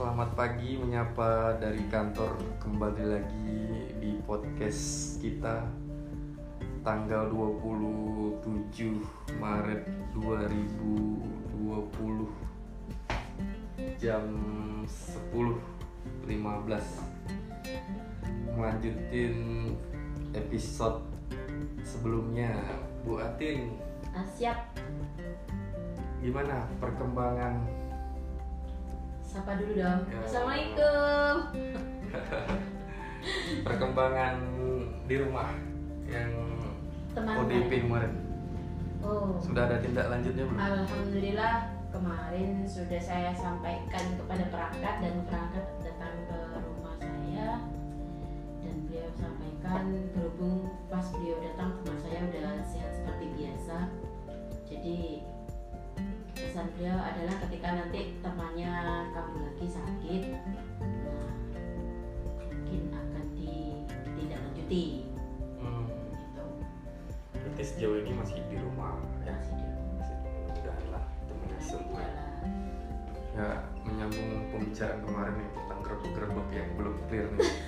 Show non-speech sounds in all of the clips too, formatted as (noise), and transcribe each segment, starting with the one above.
selamat pagi menyapa dari kantor kembali lagi di podcast kita tanggal 27 Maret 2020 jam 10.15 melanjutin episode sebelumnya Bu Atin. Ah, siap, gimana perkembangan sapa dulu dong. Ya. Assalamualaikum. (laughs) perkembangan di rumah yang Teman ODP kemarin Oh, sudah ada tindak lanjutnya belum? alhamdulillah kemarin sudah saya sampaikan kepada perangkat dan perangkat datang berarti sejauh ini masih di rumah. Ya? Mudah-mudahan lah temennya sembuh ya. ya menyambung pembicaraan kemarin nih tentang gerbek-gerbek yang belum clear nih. (laughs)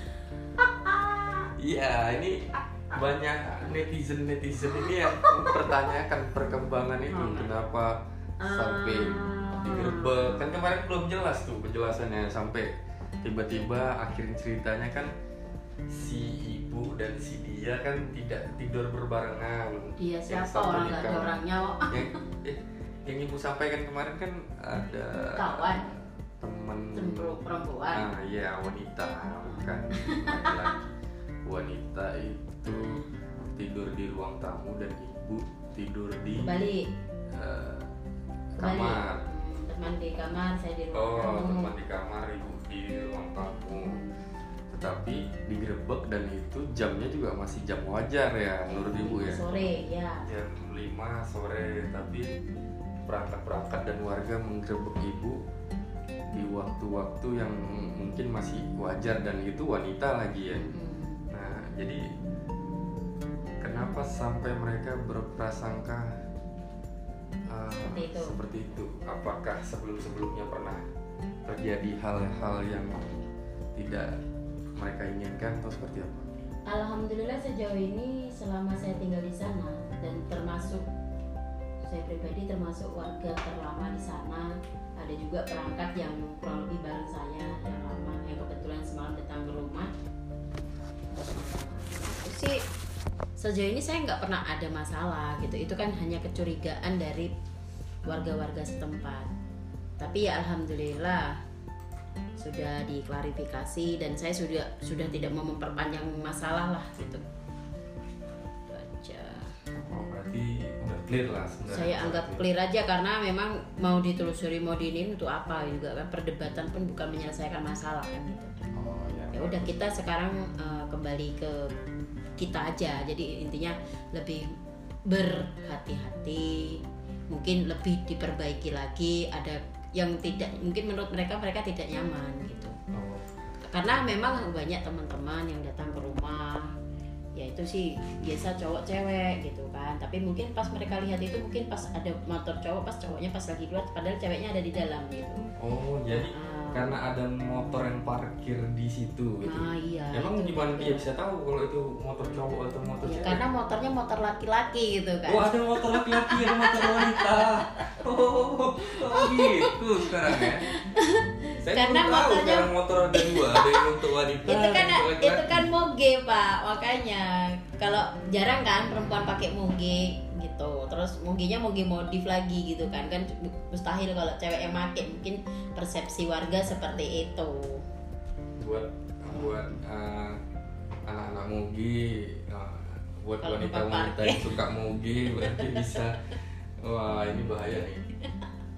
Iya ini banyak netizen netizen ini yang mempertanyakan perkembangan itu. Kenapa sampai Ah. digerebek kan kemarin belum jelas tuh penjelasannya. Sampai tiba-tiba akhir ceritanya kan si ibu dan si dia kan tidak tidur berbarengan Yang siapa orang di nggak ada orangnya kok. (laughs) yang eh, yang ibu sampaikan kemarin kan ada Kawan. temen Cemburu perempuan. ah iya wanita bukan laki-laki. wanita itu tidur di ruang tamu dan ibu tidur di Kembali. eh, Kembali. kamar Hmm, teman di kamar, saya di ruang Oh, tamu. teman di kamar, ibu di ruang tamu. Tetapi digerebek dan itu jamnya juga masih jam wajar ya menurut ibu ya. Sore, ya. Jam 5 sore, tapi perangkat-perangkat dan warga menggerebek ibu di waktu-waktu yang mungkin masih wajar dan itu wanita lagi ya. Hmm. Nah, jadi kenapa sampai mereka berprasangka uh, Seperti itu. seperti itu? Apakah sebelum-sebelumnya pernah terjadi hal-hal yang tidak mereka inginkan atau seperti apa? Alhamdulillah sejauh ini selama saya tinggal di sana dan termasuk saya pribadi termasuk warga terlama di sana ada juga perangkat yang kurang lebih bareng saya yang lama yang kebetulan semalam datang ke rumah. Aku sih sejauh ini saya nggak pernah ada masalah gitu. Itu kan hanya kecurigaan dari warga-warga setempat. Tapi ya alhamdulillah sudah diklarifikasi dan saya sudah sudah tidak mau memperpanjang masalah lah gitu Itu aja. Oh, berarti udah clear lah sebenarnya. saya anggap clear aja karena memang mau ditelusuri mau diinin untuk apa juga kan perdebatan pun bukan menyelesaikan masalah kan gitu Oh, ya. ya udah kita sekarang eh, kembali ke kita aja jadi intinya lebih berhati-hati mungkin lebih diperbaiki lagi ada yang tidak mungkin menurut mereka mereka tidak nyaman gitu. Oh, karena memang banyak teman-teman yang datang ke rumah ya itu sih biasa cowok cewek gitu kan. Tapi mungkin pas mereka lihat itu mungkin pas ada motor cowok pas cowoknya pas lagi keluar padahal ceweknya ada di dalam gitu oh, jadi Ah, karena ada motor yang parkir di situ gitu. nah iya Emang itu gimana dia bisa tahu kalau itu motor cowok atau motor Ya, cewek? karena motornya motor laki-laki gitu kan Oh ada motor laki-laki ada motor wanita. (laughs) Oh, oh gitu sekarang ya. Saya Karena belum tahu motornya- sekarang motor ada dua, ada yang untuk wanita. Itu kan itu kan moge pak. Makanya kalau jarang kan perempuan pakai moge gitu. Terus mogenya moge modif lagi gitu kan. Kan mustahil kalau cewek yang pakai mungkin persepsi warga seperti itu. Buat buat eh, anak-anak moge, eh, buat wanita-wanita yang suka moge berarti bisa. Wah ini bahaya nih.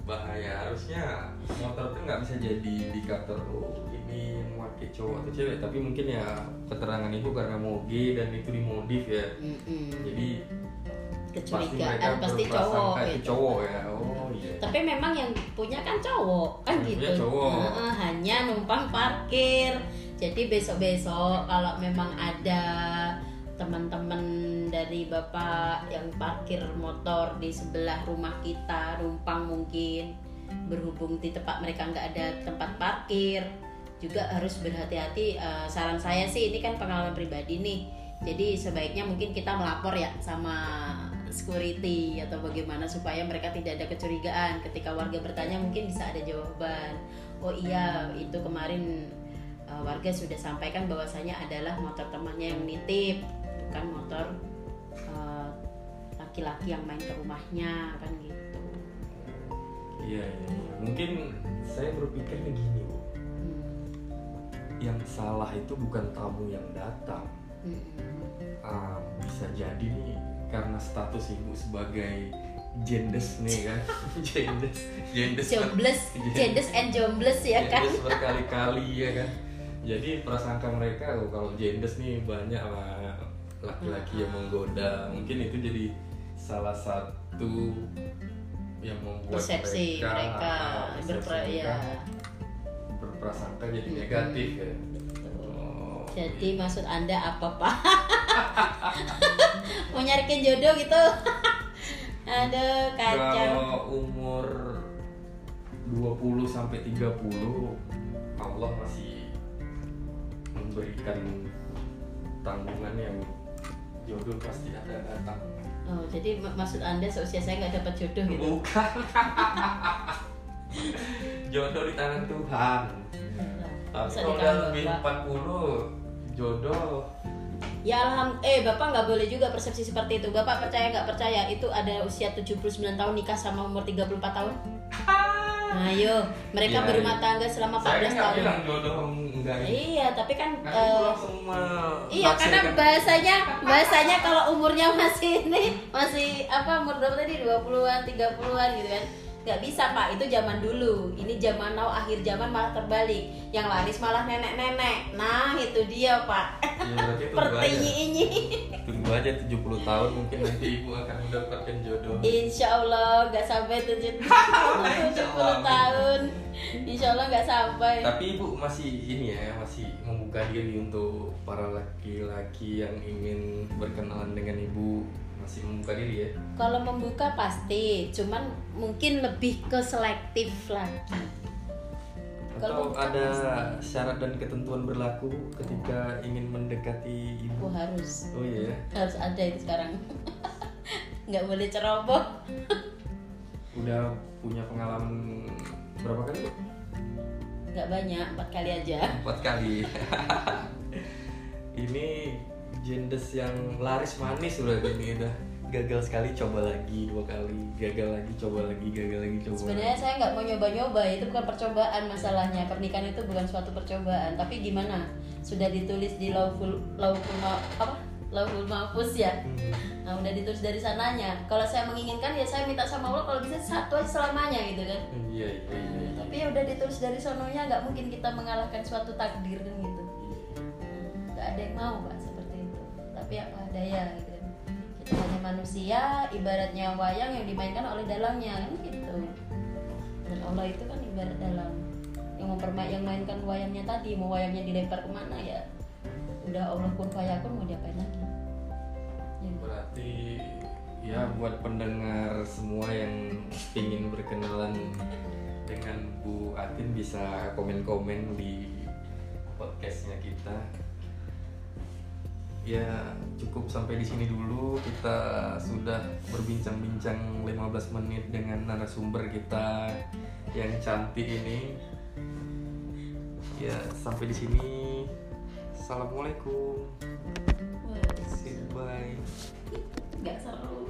Bahaya. Harusnya motor tuh nggak bisa jadi indikator oh ini memakai cowok atau cewek tapi mungkin ya keterangan ibu karena moge dan itu dimodif ya Mm-mm. jadi kecurigaan pasti, cowok itu gitu. cowok ya oh iya tapi memang yang punya kan cowok kan Yang gitu cowok. Hanya numpang parkir jadi besok besok kalau memang ada teman-teman dari bapak yang parkir motor di sebelah rumah kita numpang mungkin berhubung di tempat mereka nggak ada tempat parkir juga harus berhati-hati Eh, saran saya sih ini kan pengalaman pribadi nih jadi sebaiknya mungkin kita melapor ya sama security atau bagaimana supaya mereka tidak ada kecurigaan ketika warga bertanya mungkin bisa ada jawaban oh iya itu kemarin uh, warga sudah sampaikan bahwasanya adalah motor temannya yang nitip bukan motor uh, laki-laki yang main ke rumahnya kan gitu Iya, iya, iya. Mungkin saya berpikirnya gini, Bu. Yang salah itu bukan tamu yang datang. Hmm. Ah, bisa jadi nih karena status ibu sebagai jendes nih kan. (laughs) jendes, jendes. Jobless, jendes and jobless ya kan Jendes berkali-kali ya kan. Jadi prasangka mereka oh, kalau jendes nih banyak lah laki-laki yang menggoda. Mungkin itu jadi salah satu yang membuat persepsi mereka, ah, persepsi berpra mereka ya berprasangka jadi Mm-mm. negatif ya. Oh, jadi iya. maksud anda apa pak (laughs) mau nyarikan jodoh gitu (laughs) aduh kacau kalau umur 20 sampai 30 Allah masih memberikan tanggungan yang jodoh pasti ada datang. oh jadi mak- maksud anda seusia saya nggak dapat jodoh gitu Bukan. (laughs) jodoh di tangan Tuhan. Tapi Masa kalau udah lebih Bapak? 40 jodoh Ya alham, eh bapak nggak boleh juga persepsi seperti itu. Bapak percaya nggak percaya itu ada usia 79 tahun nikah sama umur 34 tahun? (laughs) Nah, ayo, mereka Ya, berumah tangga selama saya 14 nggak tahun. bilang jodoh enggak. Iya, tapi kan Kan me- Iya karena menafsirkan. bahasanya bahasanya kalau umurnya masih ini masih apa umur berapa tadi 20-an 30-an gitu kan nggak bisa pak. Itu zaman dulu. Ini zaman now akhir zaman malah terbalik. Yang laris malah nenek-nenek. Nah itu dia pak. Ya, aja. pertinyi ini. Tunggu aja 70 tahun mungkin nanti ibu akan mendapatkan jodoh. Insya Allah nggak sampai tujuh (laughs) Insya Allah. tahun. Insya Allah nggak sampai. Tapi ibu masih ini ya, masih membuka diri untuk para laki-laki yang ingin berkenalan dengan ibu masih membuka diri ya. Kalau membuka pasti, cuman mungkin lebih ke selektif lagi. Kalau ada pasti. syarat dan ketentuan berlaku ketika ingin mendekati ibu. Oh harus, Oh iya. ya. harus ada itu sekarang. (laughs) Nggak boleh ceroboh. (laughs) Udah punya pengalaman berapa kali? Bu? Nggak banyak, empat kali aja. Empat kali. (laughs) ini jendes yang laris manis udah ini udah gagal sekali coba lagi dua kali gagal lagi coba lagi gagal lagi coba Sebenarnya lagi. saya nggak mau nyoba-nyoba, itu bukan percobaan masalahnya. Pernikahan itu bukan suatu percobaan. Tapi gimana? Sudah ditulis di lauhul lauhul ma- apa? Lauhul mahfuz ya. Hmm. Nah, udah ditulis dari sananya. Kalau saya menginginkan ya saya minta sama Allah kalau bisa satu aja selamanya gitu kan. iya iya iya, iya. Tapi ya udah ditulis dari sononya nggak mungkin kita mengalahkan suatu takdir kan gitu. Nggak ada yang mau pak. Tapi apa daya gitu. Kita hanya manusia, ibaratnya wayang yang dimainkan oleh dalangnya kan gitu. Dan Allah itu kan ibarat dalang yang mempermain yang mainkan wayangnya tadi mau wayangnya dilempar ke mana ya udah Allah kun fayakun mau diapain lagi ya. berarti ya buat pendengar semua yang ingin berkenalan dengan Bu Atin bisa komen-komen di podcastnya kita ya cukup sampai di sini dulu. Kita sudah berbincang-bincang 15 menit dengan narasumber kita yang cantik ini. Ya sampai di sini. Assalamualaikum. Say bye nggak seru.